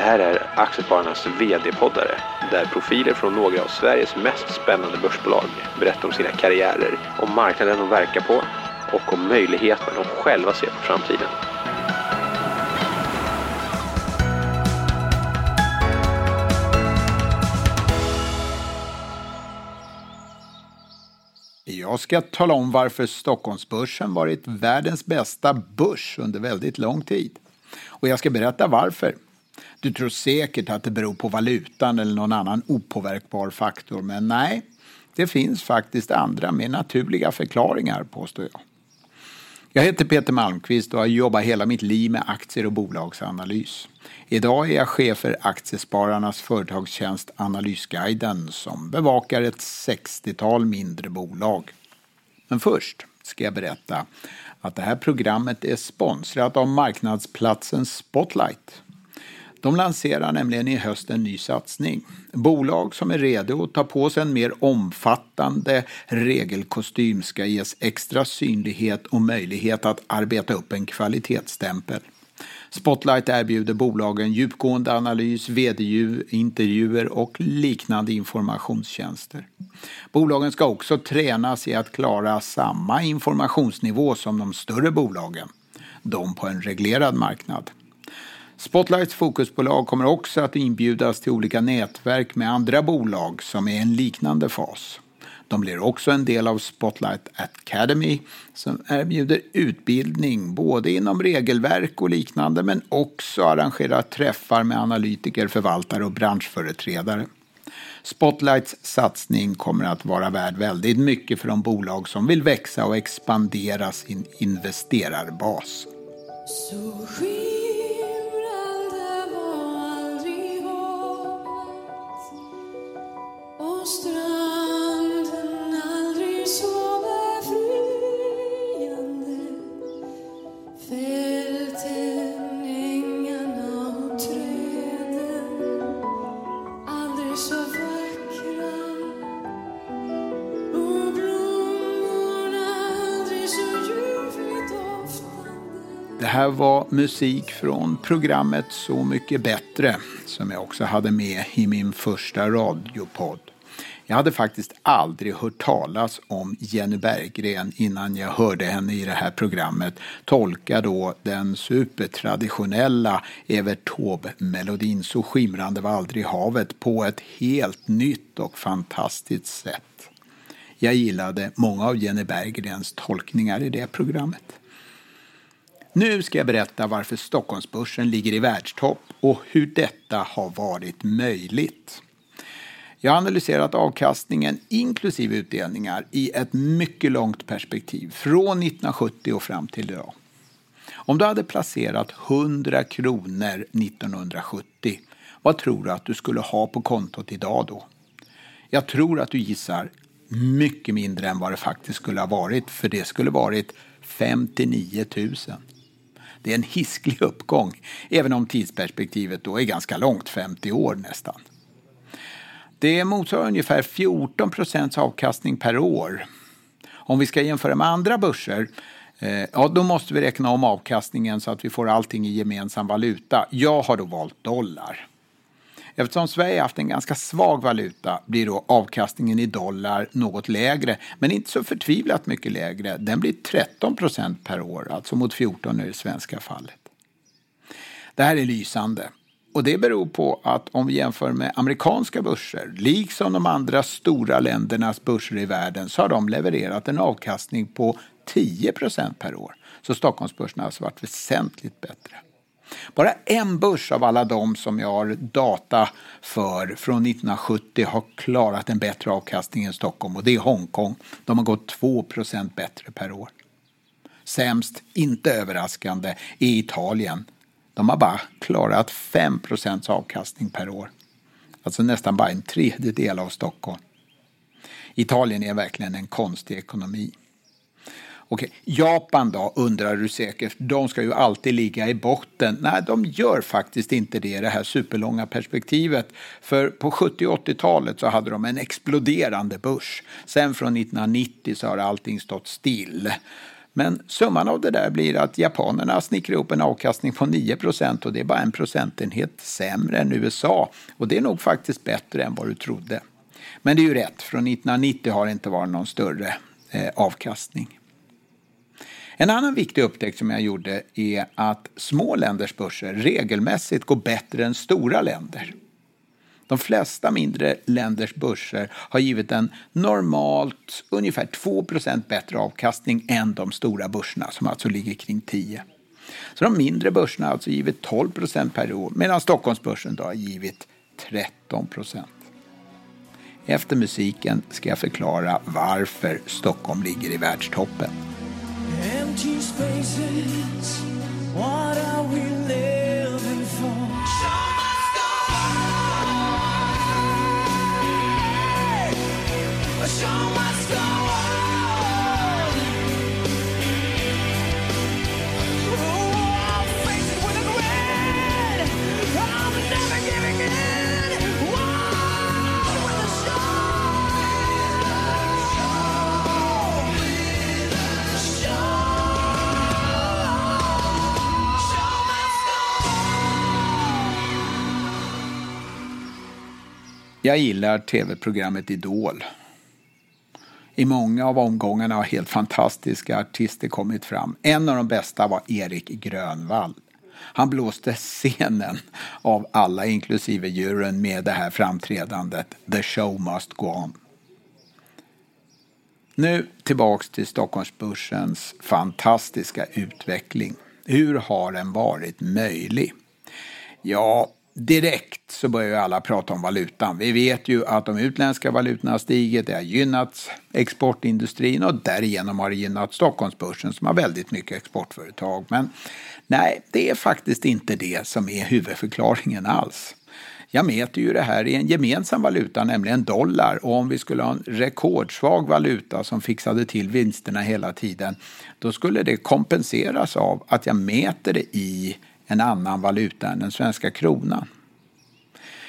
Det här är Aktiespararnas VD-poddare där profiler från några av Sveriges mest spännande börsbolag berättar om sina karriärer, om marknaden de verkar på och om möjligheterna de själva ser på framtiden. Jag ska tala om varför Stockholmsbörsen varit världens bästa börs under väldigt lång tid. Och jag ska berätta varför. Du tror säkert att det beror på valutan eller någon annan opåverkbar faktor, men nej, det finns faktiskt andra mer naturliga förklaringar, påstår jag. Jag heter Peter Malmqvist och har jobbat hela mitt liv med aktier och bolagsanalys. Idag är jag chef för Aktiespararnas företagstjänst Analysguiden som bevakar ett 60-tal mindre bolag. Men först ska jag berätta att det här programmet är sponsrat av marknadsplatsen Spotlight. De lanserar nämligen i höst en ny satsning. Bolag som är redo att ta på sig en mer omfattande regelkostym ska ges extra synlighet och möjlighet att arbeta upp en kvalitetsstämpel. Spotlight erbjuder bolagen djupgående analys, vd-intervjuer och liknande informationstjänster. Bolagen ska också tränas i att klara samma informationsnivå som de större bolagen, de på en reglerad marknad. Spotlights fokusbolag kommer också att inbjudas till olika nätverk med andra bolag som är i en liknande fas. De blir också en del av Spotlight Academy som erbjuder utbildning både inom regelverk och liknande men också arrangerar träffar med analytiker, förvaltare och branschföreträdare. Spotlights satsning kommer att vara värd väldigt mycket för de bolag som vill växa och expandera sin investerarbas. Så här var musik från programmet Så mycket bättre som jag också hade med i min första radiopodd. Jag hade faktiskt aldrig hört talas om Jenny Berggren innan jag hörde henne i det här programmet tolka då den supertraditionella Evert Taube-melodin Så skimrande var aldrig havet på ett helt nytt och fantastiskt sätt. Jag gillade många av Jenny Berggrens tolkningar i det programmet. Nu ska jag berätta varför Stockholmsbörsen ligger i världstopp och hur detta har varit möjligt. Jag har analyserat avkastningen inklusive utdelningar i ett mycket långt perspektiv från 1970 och fram till idag. Om du hade placerat 100 kronor 1970, vad tror du att du skulle ha på kontot idag då? Jag tror att du gissar mycket mindre än vad det faktiskt skulle ha varit, för det skulle varit 59 000. Det är en hisklig uppgång, även om tidsperspektivet då är ganska långt, 50 år nästan. Det motsvarar ungefär 14 procents avkastning per år. Om vi ska jämföra med andra börser eh, Ja, då måste vi räkna om avkastningen så att vi får allting i gemensam valuta. Jag har då valt dollar. Eftersom Sverige haft en ganska svag valuta blir då avkastningen i dollar något lägre, men inte så förtvivlat mycket lägre. Den blir 13 procent per år, alltså mot 14 i det svenska fallet. Det här är lysande. Och det beror på att om vi jämför med amerikanska börser, liksom de andra stora ländernas börser i världen, så har de levererat en avkastning på 10 procent per år. Så Stockholmsbörsen har alltså varit väsentligt bättre. Bara en börs av alla de som jag har data för från 1970 har klarat en bättre avkastning än Stockholm och det är Hongkong. De har gått 2% bättre per år. Sämst, inte överraskande, är Italien. De har bara klarat 5% avkastning per år. Alltså nästan bara en tredjedel av Stockholm. Italien är verkligen en konstig ekonomi. Okej, Japan då undrar du säkert. De ska ju alltid ligga i botten. Nej, de gör faktiskt inte det i det här superlånga perspektivet. För på 70 och 80-talet så hade de en exploderande börs. Sen från 1990 så har allting stått still. Men summan av det där blir att japanerna snickrar upp en avkastning på 9% och det är bara en procentenhet sämre än USA. Och det är nog faktiskt bättre än vad du trodde. Men det är ju rätt, från 1990 har det inte varit någon större eh, avkastning. En annan viktig upptäckt som jag gjorde är att små länders börser regelmässigt går bättre än stora länder. De flesta mindre länders börser har givit en normalt ungefär 2% bättre avkastning än de stora börserna som alltså ligger kring 10. Så de mindre börserna har alltså givit 12% per år medan Stockholmsbörsen då har givit 13% Efter musiken ska jag förklara varför Stockholm ligger i världstoppen. Empty spaces, what are we living for? Show must go Jag gillar tv-programmet Idol. I många av omgångarna har helt fantastiska artister kommit fram. En av de bästa var Erik Grönvall. Han blåste scenen av alla, inklusive juryn, med det här framträdandet The show must go on. Nu tillbaks till Stockholmsbörsens fantastiska utveckling. Hur har den varit möjlig? Ja, direkt så börjar ju alla prata om valutan. Vi vet ju att de utländska valutorna har stigit, det har gynnat exportindustrin och därigenom har det gynnat Stockholmsbörsen som har väldigt mycket exportföretag. Men nej, det är faktiskt inte det som är huvudförklaringen alls. Jag mäter ju det här i en gemensam valuta, nämligen dollar. Och om vi skulle ha en rekordsvag valuta som fixade till vinsterna hela tiden, då skulle det kompenseras av att jag mäter det i en annan valuta än den svenska kronan.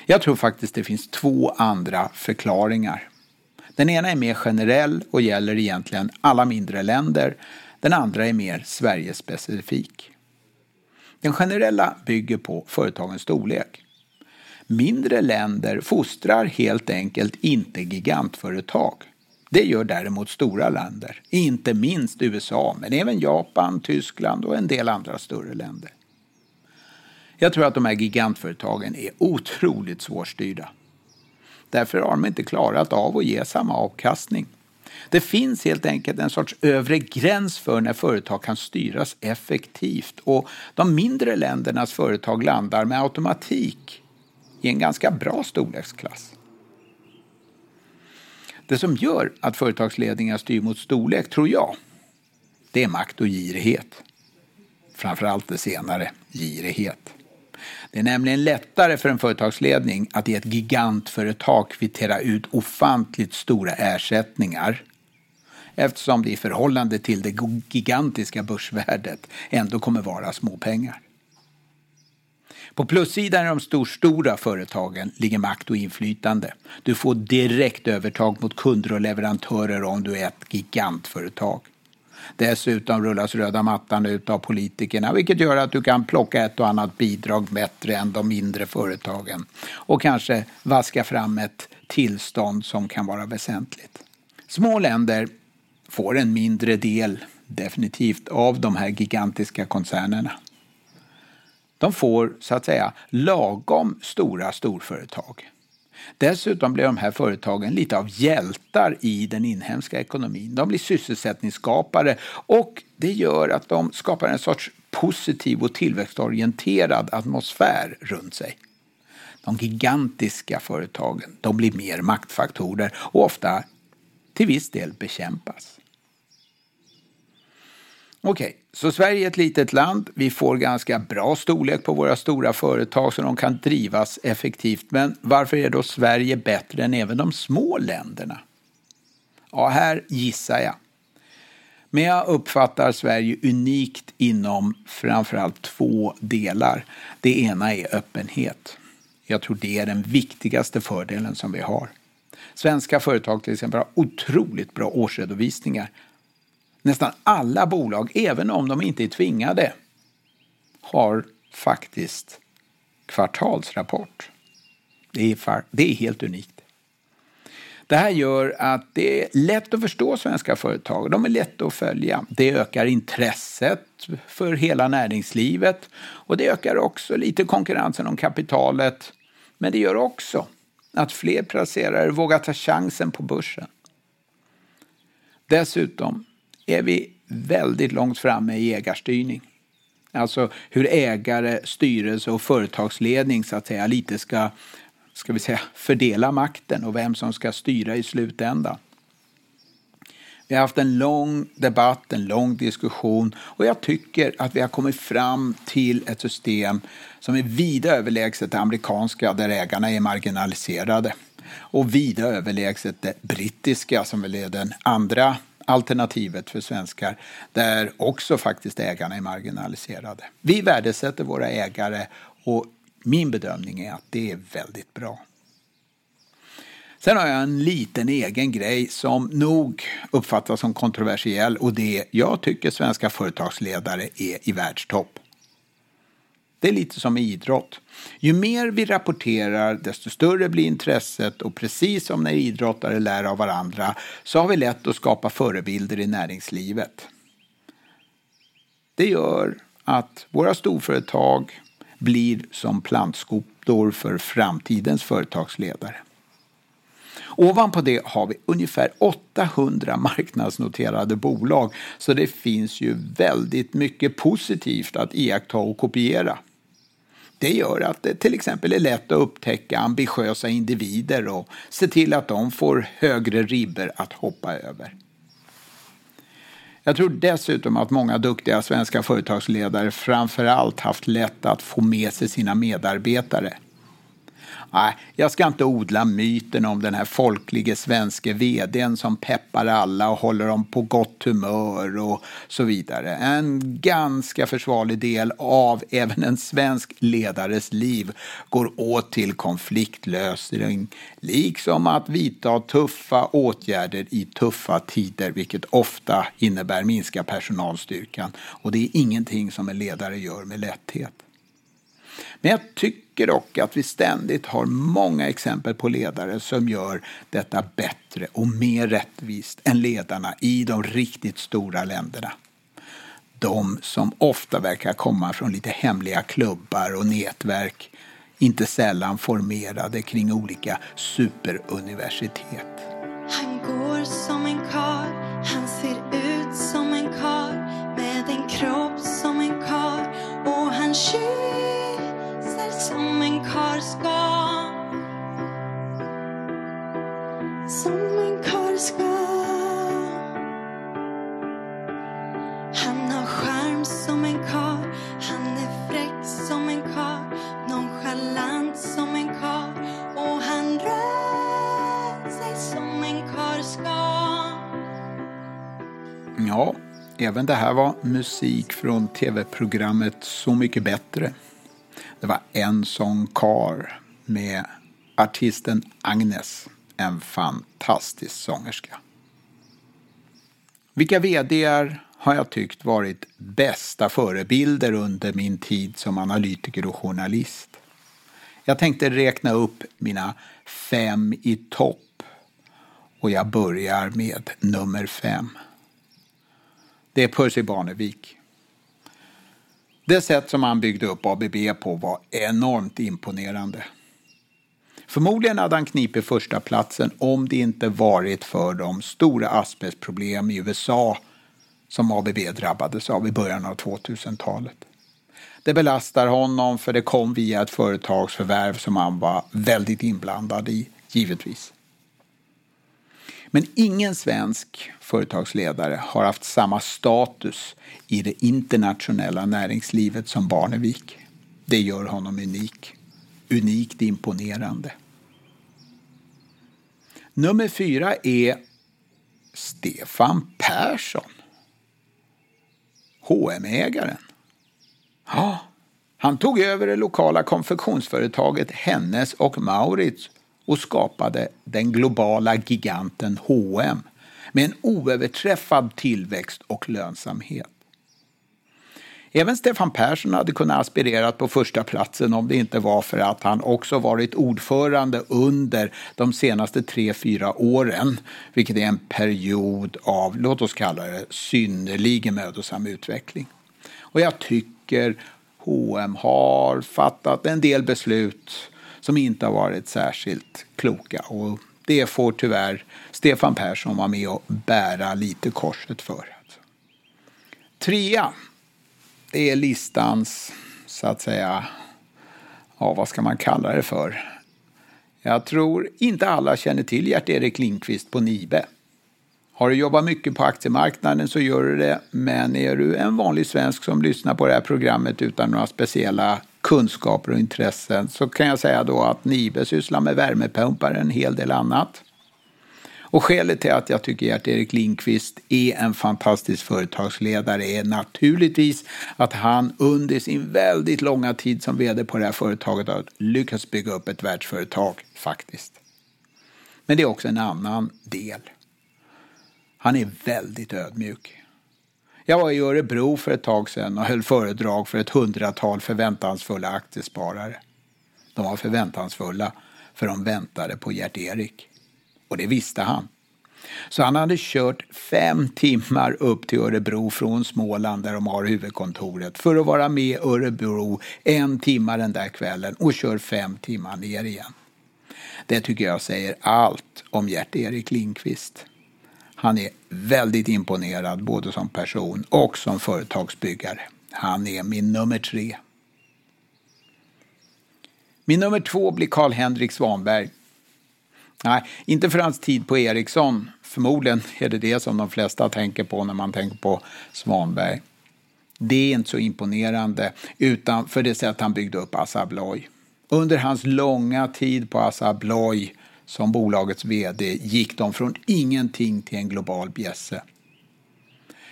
Jag tror faktiskt det finns två andra förklaringar. Den ena är mer generell och gäller egentligen alla mindre länder. Den andra är mer Sverigespecifik. Den generella bygger på företagens storlek. Mindre länder fostrar helt enkelt inte gigantföretag. Det gör däremot stora länder, inte minst USA, men även Japan, Tyskland och en del andra större länder. Jag tror att de här gigantföretagen är otroligt svårstyrda. Därför har de inte klarat av att ge samma avkastning. Det finns helt enkelt en sorts övre gräns för när företag kan styras effektivt och de mindre ländernas företag landar med automatik i en ganska bra storleksklass. Det som gör att företagsledningar styr mot storlek, tror jag, det är makt och girighet. Framförallt det senare, girighet. Det är nämligen lättare för en företagsledning att i ett gigantföretag kvittera ut ofantligt stora ersättningar eftersom det i förhållande till det gigantiska börsvärdet ändå kommer vara småpengar. På plussidan i de storstora företagen ligger makt och inflytande. Du får direkt övertag mot kunder och leverantörer om du är ett gigantföretag. Dessutom rullas röda mattan ut av politikerna vilket gör att du kan plocka ett och annat bidrag bättre än de mindre företagen och kanske vaska fram ett tillstånd som kan vara väsentligt. Små länder får en mindre del, definitivt, av de här gigantiska koncernerna. De får, så att säga, lagom stora storföretag. Dessutom blir de här företagen lite av hjältar i den inhemska ekonomin. De blir sysselsättningsskapare och det gör att de skapar en sorts positiv och tillväxtorienterad atmosfär runt sig. De gigantiska företagen de blir mer maktfaktorer och ofta till viss del bekämpas. Okej, okay, så Sverige är ett litet land. Vi får ganska bra storlek på våra stora företag så de kan drivas effektivt. Men varför är då Sverige bättre än även de små länderna? Ja, här gissar jag. Men jag uppfattar Sverige unikt inom framförallt två delar. Det ena är öppenhet. Jag tror det är den viktigaste fördelen som vi har. Svenska företag till exempel har otroligt bra årsredovisningar nästan alla bolag, även om de inte är tvingade, har faktiskt kvartalsrapport. Det är, det är helt unikt. Det här gör att det är lätt att förstå svenska företag. De är lätta att följa. Det ökar intresset för hela näringslivet och det ökar också lite konkurrensen om kapitalet. Men det gör också att fler placerare vågar ta chansen på börsen. Dessutom är vi väldigt långt framme i ägarstyrning. Alltså hur ägare, styrelse och företagsledning så att säga lite ska, ska vi säga, fördela makten och vem som ska styra i slutändan. Vi har haft en lång debatt, en lång diskussion och jag tycker att vi har kommit fram till ett system som är vida överlägset det amerikanska där ägarna är marginaliserade och vida överlägset det brittiska som väl är den andra alternativet för svenskar där också faktiskt ägarna är marginaliserade. Vi värdesätter våra ägare och min bedömning är att det är väldigt bra. Sen har jag en liten egen grej som nog uppfattas som kontroversiell och det är jag tycker svenska företagsledare är i världstopp. Det är lite som i idrott. Ju mer vi rapporterar, desto större blir intresset och precis som när idrottare lär av varandra så har vi lätt att skapa förebilder i näringslivet. Det gör att våra storföretag blir som plantskotor för framtidens företagsledare. Ovanpå det har vi ungefär 800 marknadsnoterade bolag så det finns ju väldigt mycket positivt att iaktta och kopiera. Det gör att det till exempel är lätt att upptäcka ambitiösa individer och se till att de får högre ribber att hoppa över. Jag tror dessutom att många duktiga svenska företagsledare framför allt haft lätt att få med sig sina medarbetare Nej, jag ska inte odla myten om den här folklige svenske vdn som peppar alla och håller dem på gott humör och så vidare. En ganska försvarlig del av även en svensk ledares liv går åt till konfliktlösning, liksom att vidta tuffa åtgärder i tuffa tider, vilket ofta innebär minska personalstyrkan. Och det är ingenting som en ledare gör med lätthet. Men jag tycker dock att vi ständigt har många exempel på ledare som gör detta bättre och mer rättvist än ledarna i de riktigt stora länderna. De som ofta verkar komma från lite hemliga klubbar och nätverk, inte sällan formerade kring olika superuniversitet. Som en karl ska. Han har charm som en karl Han är fräck som en karl Nonchalant som en karl Och han rör sig som en karl ska. Ja, även det här var musik från tv-programmet Så mycket bättre. Det var En sån kar med artisten Agnes, en fantastisk sångerska. Vilka VDR har jag tyckt varit bästa förebilder under min tid som analytiker och journalist? Jag tänkte räkna upp mina fem i topp och jag börjar med nummer fem. Det är Percy Barnevik. Det sätt som han byggde upp ABB på var enormt imponerande. Förmodligen hade han knipit första platsen om det inte varit för de stora asbestproblem i USA som ABB drabbades av i början av 2000-talet. Det belastar honom för det kom via ett företagsförvärv som han var väldigt inblandad i, givetvis. Men ingen svensk företagsledare har haft samma status i det internationella näringslivet som Barnevik. Det gör honom unik. Unikt imponerande. Nummer fyra är Stefan Persson. hm ägaren Ja, ah, han tog över det lokala konfektionsföretaget Hennes och Maurits och skapade den globala giganten H&M med en oöverträffad tillväxt och lönsamhet. Även Stefan Persson hade kunnat aspirera på första platsen om det inte var för att han också varit ordförande under de senaste tre, fyra åren, vilket är en period av, låt oss kalla det, synnerligen mödosam utveckling. Och jag tycker H&M har fattat en del beslut som inte har varit särskilt kloka. Och det får tyvärr Stefan Persson vara med och bära lite korset för. Alltså. Trea, det är listans, så att säga, ja vad ska man kalla det för? Jag tror inte alla känner till Gert-Erik Lindqvist på Nibe. Har du jobbat mycket på aktiemarknaden så gör du det, men är du en vanlig svensk som lyssnar på det här programmet utan några speciella kunskaper och intressen så kan jag säga då att Nibe sysslar med värmepumpar och en hel del annat. Och skälet till att jag tycker att Erik Lindqvist är en fantastisk företagsledare är naturligtvis att han under sin väldigt långa tid som vd på det här företaget har lyckats bygga upp ett världsföretag faktiskt. Men det är också en annan del. Han är väldigt ödmjuk. Jag var i Örebro för ett tag sedan och höll föredrag för ett hundratal förväntansfulla aktiesparare. De var förväntansfulla för de väntade på Gert-Erik. Och det visste han. Så han hade kört fem timmar upp till Örebro från Småland där de har huvudkontoret för att vara med Örebro en timme den där kvällen och kör fem timmar ner igen. Det tycker jag säger allt om Gert-Erik Lindqvist. Han är väldigt imponerad både som person och som företagsbyggare. Han är min nummer tre. Min nummer två blir Carl-Henrik Svanberg. Nej, inte för hans tid på Ericsson. Förmodligen är det det som de flesta tänker på när man tänker på Svanberg. Det är inte så imponerande, utan för det sätt han byggde upp Assa Abloy. Under hans långa tid på Assa Abloy som bolagets vd gick de från ingenting till en global bjässe.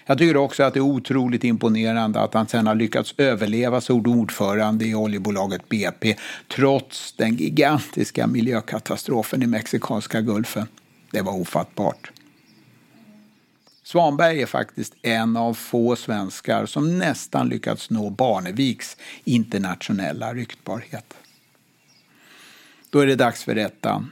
Jag tycker också att det är otroligt imponerande att han sen har lyckats överleva som ordförande i oljebolaget BP trots den gigantiska miljökatastrofen i Mexikanska gulfen. Det var ofattbart. Svanberg är faktiskt en av få svenskar som nästan lyckats nå Barneviks internationella ryktbarhet. Då är det dags för ettan.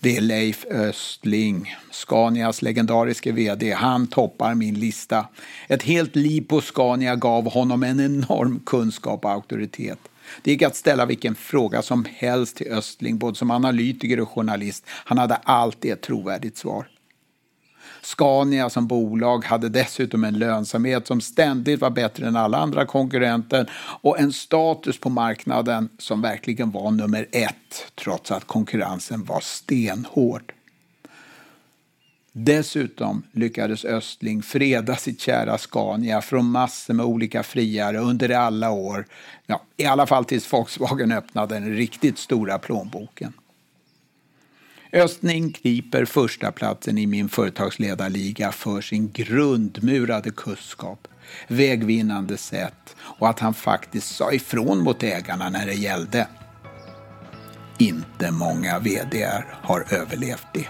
Det är Leif Östling, Scanias legendariske vd. Han toppar min lista. Ett helt liv på Scania gav honom en enorm kunskap och auktoritet. Det gick att ställa vilken fråga som helst till Östling, både som analytiker och journalist. Han hade alltid ett trovärdigt svar. Scania som bolag hade dessutom en lönsamhet som ständigt var bättre än alla andra konkurrenter och en status på marknaden som verkligen var nummer ett trots att konkurrensen var stenhård. Dessutom lyckades Östling freda sitt kära Scania från massor med olika friare under alla år, ja, i alla fall tills Volkswagen öppnade den riktigt stora plånboken. Östning griper första platsen i min företagsledarliga för sin grundmurade kunskap, vägvinnande sätt och att han faktiskt sa ifrån mot ägarna när det gällde. Inte många VDR har överlevt det.